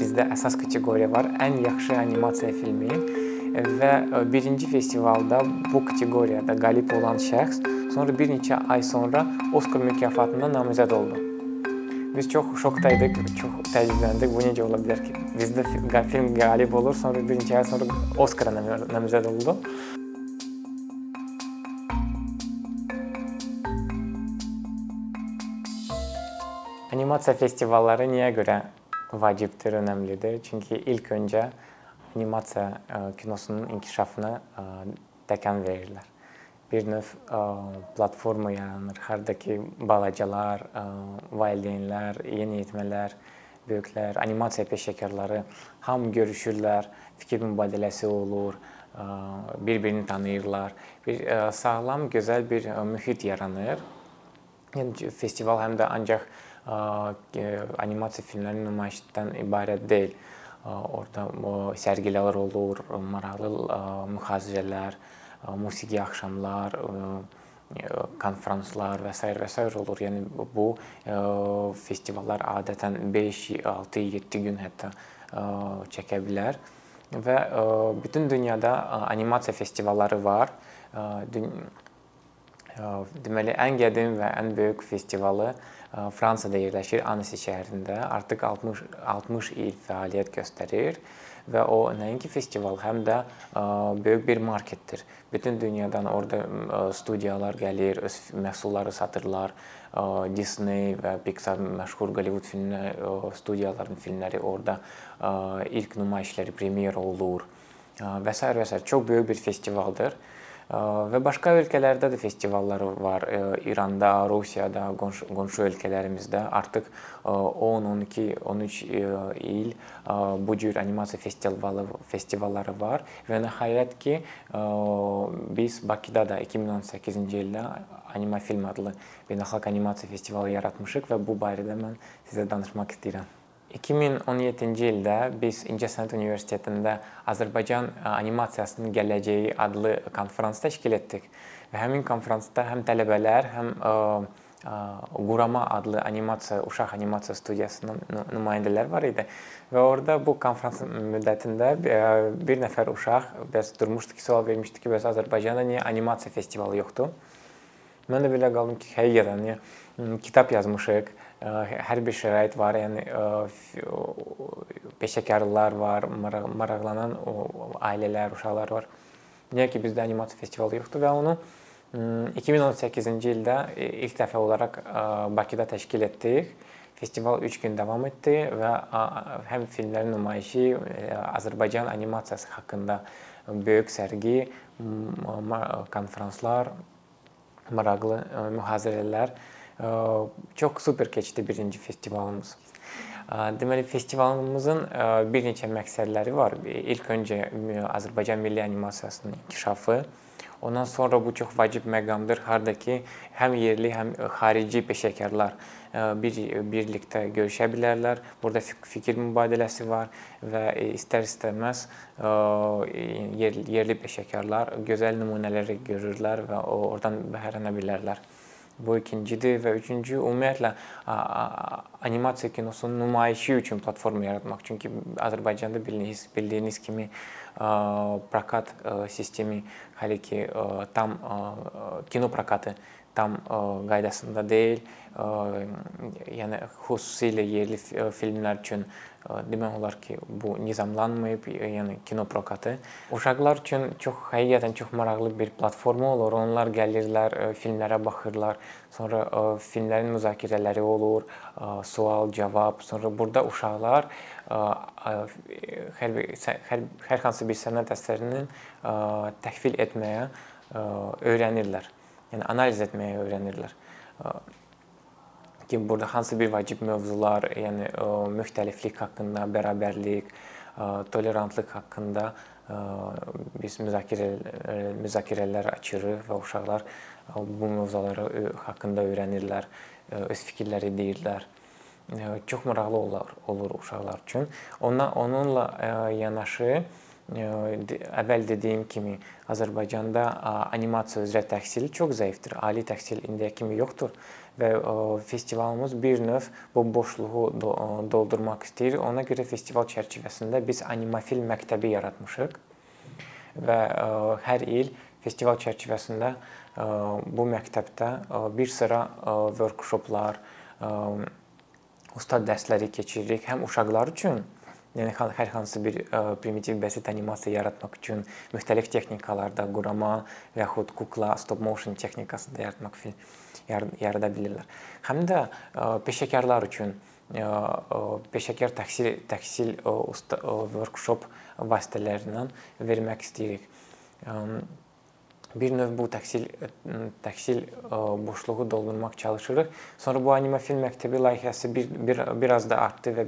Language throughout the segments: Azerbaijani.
bizdə əsas kateqoriya var. Ən yaxşı animasiya filmi və birinci festivalda bu kateqoriyada qalib olan şəxs sonra bir neçə ay sonra Oskar mükafatına namizəd oldu. Biz çox şokdaydıq, çox təəccübləndik. Bu necə ola bilər ki? Bizdə film qalib olur, sonra bir neçə ay sonra Oskara namizəd oldu. Animasiya festivalları niyə görə vacibdir, önəmlidir? Çünki ilk öncə animasiya e, kinosunun inkişafına e, təkan verirlər. Bir növ e, platforma yaranır. Hardakı balacalar, valideynlər, yeniyetmələr, böyüklər, animasiya peşəkarları hamı görüşürlər, fikir mübadiləsi olur, bir-birini tanıyırlar. Bir sağlam, gözəl bir mühit yaranır. Yəni festival həm də ancaq animasiya filmlərinin nümayişdən ibarət deyil. Orda sərgilər olur, maraqlı mühazirələr, musiqi axşamlar, konfranslar və s. və s. olur. Yəni bu festivallar adətən 5, 6, 7 gün hətta çəkə bilər və bütün dünyada animasiya festivalları var. Deməli, ən qədim və ən böyük festivalı Fransada yerləşir, Annecy şəhərində. Artıq 60 60 il fəaliyyət göstərir və o nəinki festival, həm də böyük bir marketdir. Bütün dünyadan orada studiyalar gəlir, öz məhsulları satırlar. Disney və Pixar məşhur Hollywood filmləri, studiyaların filmləri orada ilk nümayişləri premyer olur və s. və s. çox böyük bir festivaldır. Və başqa ölkələrdə də festivallar var. İranda, Rusiyada, qonşu, qonşu ölkələrimizdə artıq 10, 12, 13 il bu cür animasiya festivalı festivalları var və nəhayət ki biz Bakıda da 2018-ci ildə Anima Film adlı beynəlxalq animasiya festivalı yaratmışıq və bu barədə mən sizə danışmaq istəyirəm. 2017-ci ildə biz İncəsənət Universitetində Azərbaycan animasiyasının gələcəyi adlı konfrans təşkil etdik və həmin konfransda həm tələbələr, həm Qurama adlı animasiya, uşaq animasiya studiyasının nümayəndələri var idi. Və orada bu konfrans müddətində bir nəfər uşaq bəs durmuşdu ki, sual vermişdi ki, bəs Azərbaycanda niyə animasiya festivalı yoxdur? Mən də belə qaldım ki, həqiqətən niyə kitab yazmışıq, hər bir şərait var. Yəni peşəkarlar var, maraqlanan ailələr, uşaqlar var. Niyə ki bizdə animasiya festivalı yoxdur və onu 2018-ci ildə ilk dəfə olaraq Bakıda təşkil etdik. Festival 3 gün davam etdi və həm filmlərin nümayişi, Azərbaycan animasiyası haqqında böyük sərgi, konfranslar, maraqlı mühazirələr Çox super keçdi birinci festivalımız. Deməli festivalımızın bir neçə məqsədləri var. İlk öncə Azərbaycan milli animasiyasının inkişafı, Ondan sonra bu çox vacib məqamdır. Harda ki, həm yerli, həm xarici peşəkarlar bir birlikdə görüşə bilərlər. Burada fikir mübadiləsi var və istər-istəməz yerli, yerli peşəkarlar gözəl nümunələri görürlər və oradan bəhrələnə bilərlər. Bu ikincidir və üçüncü ümumiyyətlə animasiya kinosunun nümayişi üçün platforma yaratmaq. Çünki Azərbaycanda bildiyiniz, bildiyiniz kimi prokat sistemi hələ ki tam kino prokatı tam qaydasında deyil. Yəni xüsusilə yerli filmlər üçün demək olar ki, bu nizamlanmayıb, yəni kino prokatı. Uşaqlar üçün çox həqiqətən çox maraqlı bir platforma olur. Onlar gəlirlər, filmlərə baxırlar, sonra filmlərin müzakirələri olur, sual-cavab. Sonra burada uşaqlar hər hər hər hansı bir sənət əsərinin təhvil etməyə öyrənirlər. Yəni analiz etməyə öyrənirlər ki, burada hansı bir vacib mövzular, yəni müxtəliflik haqqında, bərabərlik, tolerantlıq haqqında biz müzakirə müzakirələr açırıq və uşaqlar bu mövzuları haqqında öyrənirlər, öz fikirləri deyirlər. Çox maraqlı olur, olur uşaqlar üçün. Ona onunla yanaşı əvvəl dediyim kimi Azərbaycanda animasiya üzrə təhsil çox zəifdir. Ali təhsil indiyə kimi yoxdur və festivalımız bir növ bu boşluğu doldurmaq istəyir. Ona görə festival çərçivəsində biz animafilm məktəbi yaratmışıq və hər il festival çərçivəsində bu məktəbdə bir sıra workshoplar, ustad dərsləri keçiririk həm uşaqlar üçün Yəni hər hansı bir primitiv bəsit animasiya yaratmaq üçün müxtəlif texnikalarda qurama və yaxud kukla, stop motion texnikasında yaratmaq film yarada bilirlər. Həm də peşəkarlar üçün peşəkar təhsil təhsil usta workshop vasitələrindən vermək istəyirik bir növ bu təhsil təhsil boşluğu doldurmaq çalışırıq. Sonra bu anima film məktəbi layihəsi bir, bir biraz da artdı və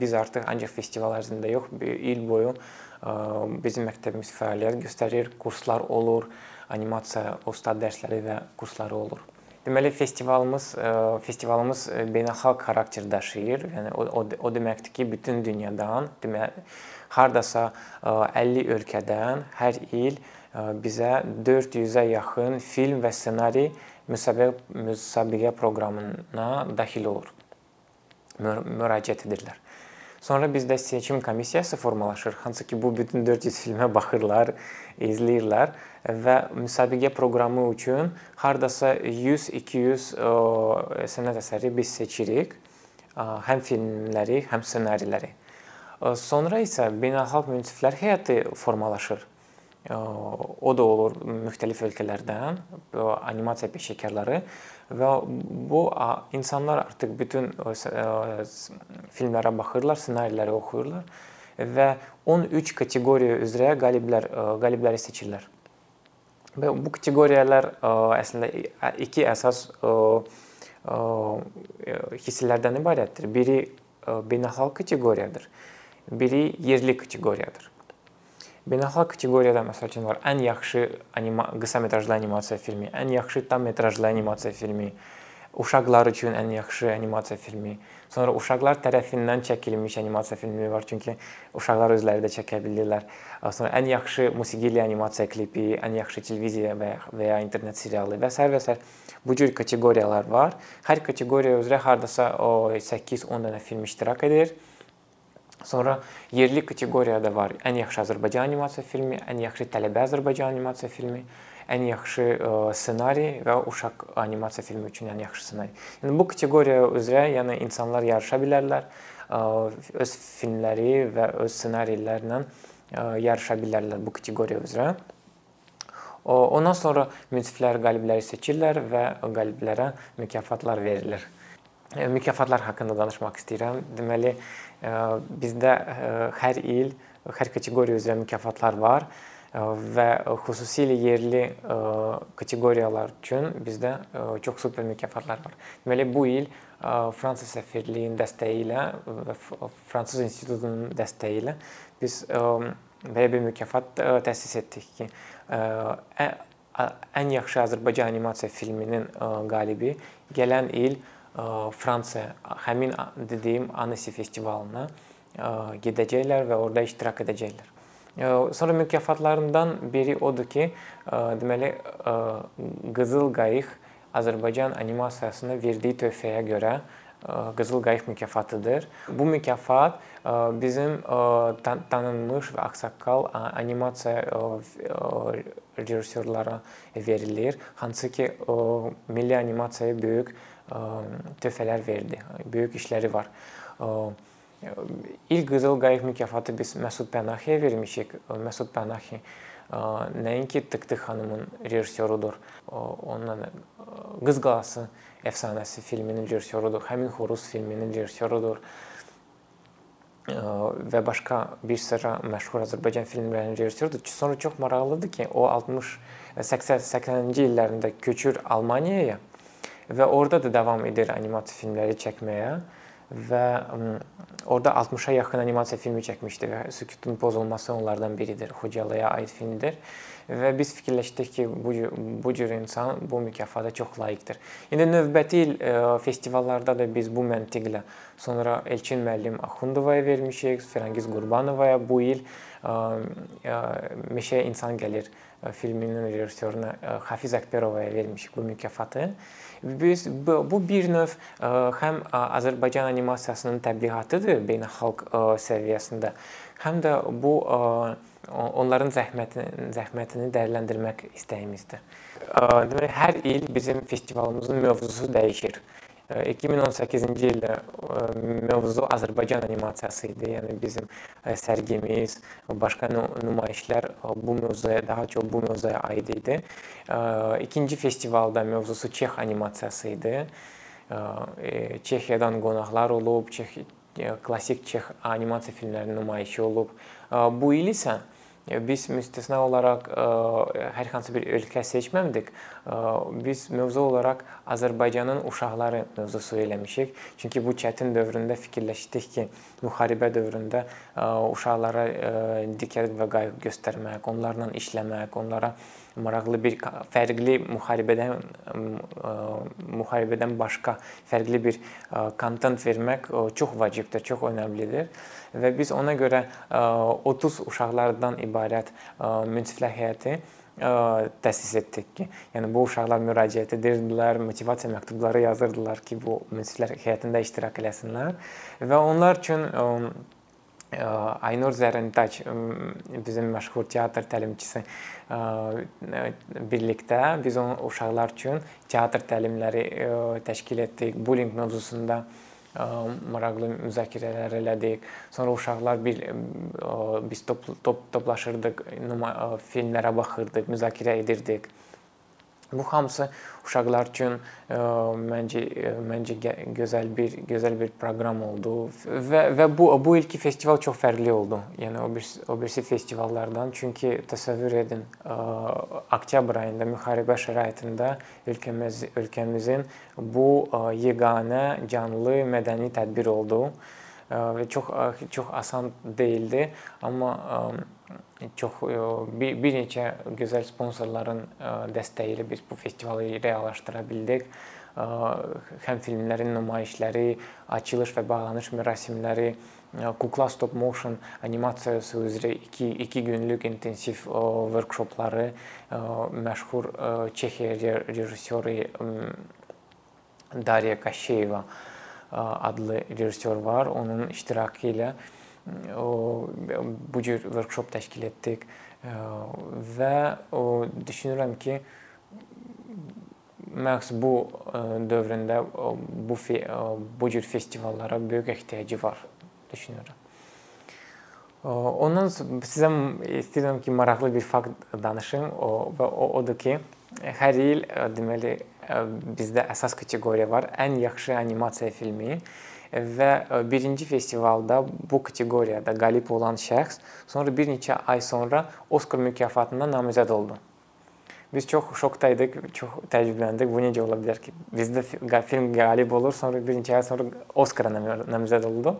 biz artıq ancaq festival ərzində yox, il boyu bizim məktəbimiz fəaliyyət göstərir, kurslar olur, animasiya ustad dərsləri və kursları olur. Deməli festivalımız festivalımız beynəlxalq xarakter daşıyır. Yəni o, o, o deməkdir ki, bütün dünyadan, deməli hardasa 50 ölkədən hər il bizə 400-ə yaxın film və ssenari müsabiqə, müsabiqə proqramına daxil olur. Müraciət edirlər. Sonra bizdə seçim komissiyası formalaşır, hansı ki bu bütün 400 filmə baxırlar, izləyirlər və müsabiqə proqramı üçün hardasa 100-200 sənət əsəri biz seçirik. Həm filmləri, həm ssenariləri. Sonra isə beynəlxalq münsiflər heyəti formalaşır o da olur müxtəlif ölkələrdən animasiya peşəkarları və bu insanlar artıq bütün filmlərə baxırlar, ssenariləri oxuyurlar və 13 kateqoriya üzrə qaliblər qalibləri seçirlər. Və bu kateqoriyalar əslində iki əsas hissələrdən ibarətdir. Biri beynəlxalq kateqoriyadır, biri yerli kateqoriyadır. Beynəlxalq kateqoriyada məsəl üçün var ən yaxşı anima qısa metrajlı animasiya filmi, ən yaxşı tam metrajlı animasiya filmi, uşaqlar üçün ən yaxşı animasiya filmi. Sonra uşaqlar tərəfindən çəkilmiş animasiya filmi var, çünki uşaqlar özləri də çəkə bilirlər. Sonra ən yaxşı musiqili animasiya klipi, ən yaxşı televiziya və və ya internet serialı və s. və s. Bu cür kateqoriyalar var. Hər kateqoriya üzrə hardasa o 8-10 dənə film iştirak edir. Sonra yerli kateqoriyada var ən yaxşı Azərbaycan animasiya filmi, ən yaxşı tələbə Azərbaycan animasiya filmi, ən yaxşı ə, e, ssenari və uşaq animasiya filmi üçün ən yaxşı ssenari. Yəni bu kateqoriya üzrə yəni insanlar yarışa bilərlər, ə, e, öz filmləri və öz ssenarilərlə e, yarışa bilərlər bu kateqoriya üzrə. Ondan sonra münsiflər qalibləri seçirlər və qaliblərə mükafatlar verilir. Mükafatlar haqqında danışmaq istəyirəm. Deməli, bizdə hər il hər kateqoriya üzrə mükafatlar var və xüsusilə yerli kateqoriyalar üçün bizdə çox super mükafatlar var. Deməli, bu il Fransa səfirliyinin dəstəyi ilə və Fransız institutunun dəstəyi ilə biz belə bir mükafat təsis etdik ki, ən yaxşı Azərbaycan animasiya filminin qalibi gələn il Fransa həmin dediyim Annecy festivalına gedəcəklər və orada iştirak edəcəklər. Sonra mükafatlarından biri odur ki, deməli Qızıl Qayıq Azərbaycan animasiyasına verdiyi töhfəyə görə Qızıl Qayıq mükafatıdır. Bu mükafat bizim tanınmış və ağsaqqal animasiya rejissorlara verilir. Hansı ki, milli animasiyaya böyük töhfələr verdi. Böyük işləri var. İlk Qızıl Qayıq mükafatı biz Məsud Pənahiyə vermişik. Məsud Pənahi nəinki Tık-Tık xanımın rejissorudur. Onunla Qız qalası əfsanəsi filminin rejissorudur. Həmin Xoruz filminin rejissorudur və başqa bir sıra məşhur Azərbaycan filmlərinin rejissorudur. Sonra çox maraqlıdır ki, o 60 80-80-ci illərində köçür Almaniyaya və orada da davam edir animasiya filmləri çəkməyə və orada 60-a yaxın animasiya filmi çəkmişdi və Sükutun pozulması onlardan biridir. Xocalaya aid filmdir və biz fikirləşdik ki, bu bu cür insan bu mükafata çox layiqdir. İndi növbəti il festivallarda da biz bu məntiqlə sonra Elçin müəllim Axundovaya vermişik, Fərangiz Qurbanovaya bu il Meşə İnsan gəlir filminin rejissoruna Hafiz Əkbərovaya vermişik bu mükafatı. Biz bu bir növ həm Azərbaycan animasiyasının təbliğatıdır beynəlxalq səviyyəsində, həm də bu onların zəhmətini, zəhmətini dəyərləndirmək istəyimizdir. Demək, hər il bizim festivalımızın mövzusu dəyişir. 2018-ci ildə mövzu Azərbaycan animasiyası idi. Yəni bizim sərgimiz, başqa nümayişlər bu mövzuya daha çox bu mövzuya aid idi. İkinci festivalda mövzusu Çex animasiyası idi. Çexiyadan qonaqlar olub, Çex klassik Çex animasiya filmlərinin nümayişi olub. Bu il isə biz müstəsna olaraq hər hansı bir ölkə seçmədik. Biz mövzu olaraq Azərbaycanın uşaqları mövzusu eləmişik. Çünki bu çətin dövründə fikirləşdik ki, müharibə dövründə uşaqlara diqqət və qayğı göstərmək, onlarla işləmək, onlara maraqlı bir fərqli müharibədən müharibədən başqa fərqli bir kontent vermək çox vacibdir, çox önəmlidir. Və biz ona görə 30 uşaqlardan ibarət münsiflər heyəti təsis etdik ki, yəni bu uşaqlar müraciət edirdilər, motivasiya məktubları yazırdılar ki, bu münsiflər heyətində iştirak eləsinlər. Və onlar üçün Aynur Zərrintaç bizim məşhur teatr təlimçisi birlikdə biz onun uşaqlar üçün teatr təlimləri təşkil etdik. Bullying mövzusunda maraqlı müzakirələr elədik. Sonra uşaqlar bir biz top, top toplaşırdıq, filmlərə baxırdıq, müzakirə edirdik. Bu hamısı uşaqlar üçün ə, məncə ə, məncə gözəl bir gözəl bir proqram oldu və və bu bu ilki festival çox fərqli oldu. Yəni o bir o birisi festivallardan çünki təsəvvür edin, ə, oktyabr ayında müharibə şəraitində ölkəmiz ölkəmizin bu ə, yeganə canlı mədəni tədbir oldu və çox çox asan deyildi, amma çox bir, bir neçə gözəl sponsorların dəstəyi ilə biz bu festivalı reallaşdıra bildik. Həm filmlərin nümayişləri, açılış və bağlanış mərasimləri, kukla stop motion animasiyası üzrə 2 2 günlük intensiv workshopları, məşhur Çexiya rejissoru Dariya Kaşeyeva adlı rejissor var. Onun iştirakı ilə o bu cür workshop təşkil etdik və o düşünürəm ki, məhz bu dövründə bu bu cür festivallara böyük ehtiyacı var düşünürəm. Ondan sizə istəyirəm ki, maraqlı bir fakt danışım. O və o odur ki, hər il deməli bizdə əsas kateqoriya var. Ən yaxşı animasiya filmi və birinci festivalda bu kateqoriyada qalib olan şəxs sonra bir neçə ay sonra Oskar mükafatına namizəd oldu. Biz çox şokda idik, çox təəccübləndik. Bu necə ola bilər ki, bizdə film qalib olur, sonra bir neçə ay sonra Oskara namizəd oldu.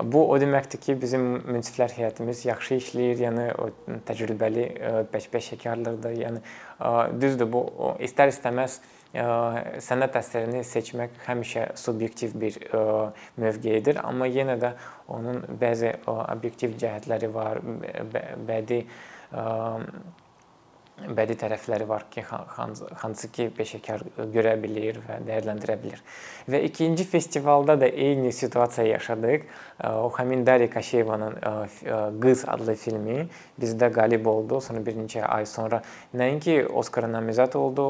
Bu o deməkdir ki, bizim münsiflər heyətimiz yaxşı işləyir, yəni təcrübəli peşəkarlardır. Yəni düzdür bu istər-istəməz sənət əsərini seçmək həmişə subyektiv bir mövqeyidir, amma yenə də onun bəzi obyektiv cəhətləri var, bədii bədii tərəfləri var ki, hansı ki peşəkar görə bilir və dəyərləndirə bilir. Və ikinci festivalda da eyni situasiya yaşadıq. O həmin Dariya Kaşeyevanın Qız adlı filmi bizdə qalib oldu. Sonra bir neçə ay sonra nəinki Oskara namizəd oldu,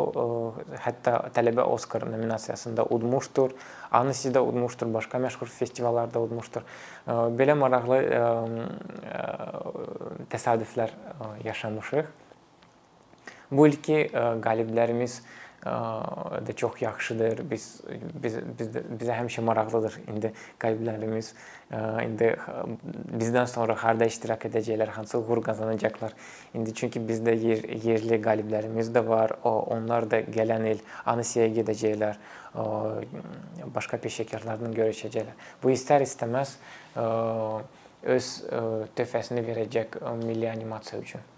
hətta tələbə Oskar nominasiyasında udmuşdur. Anisi də udmuşdur, başqa məşhur festivallarda udmuşdur. Belə maraqlı təsadüflər yaşamışıq. Bu ilki qaliblərimiz də çox yaxşıdır. Biz biz biz bizə həmişə maraqlıdır indi qaliblərimiz indi bizdən sonra harda iştirak edəcəklər, hansı uğur qazanacaqlar. İndi çünki bizdə yer, yerli qaliblərimiz də var. O onlar da gələn il Anisiyaya gedəcəklər. Başqa peşəkarlarla görüşəcəklər. Bu istər-istəməz öz töhfəsini verəcək milli animasiya üçün.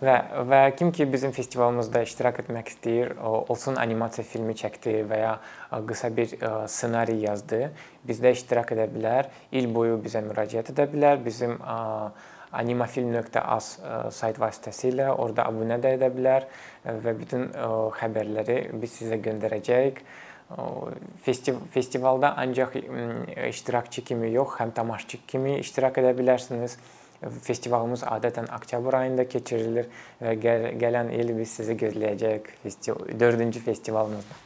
Və və kim ki bizim festivalımızda iştirak etmək istəyir, olsun animasiya filmi çəkdi və ya qısa bir ssenari yazdı, bizdə iştirak edə bilər, il boyu bizə müraciət edə bilər. Bizim animafilm.az sayt vasitəsilə orada abunə də edə bilər və bütün xəbərləri biz sizə göndərəcəyik. Festivalda ancaq iştirakçı kimi yox, həm tamaşaçı kimi iştirak edə bilərsiniz. Festivalımız adətən oktyabr ayında keçirilir və gəl gələn il biz sizi gözləyəcəyik festival 4-cü festivalımızda.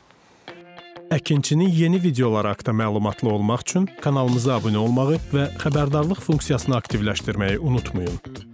Əkinçinin yeni videoları haqqında məlumatlı olmaq üçün kanalımıza abunə olmağı və xəbərdarlıq funksiyasını aktivləşdirməyi unutmayın.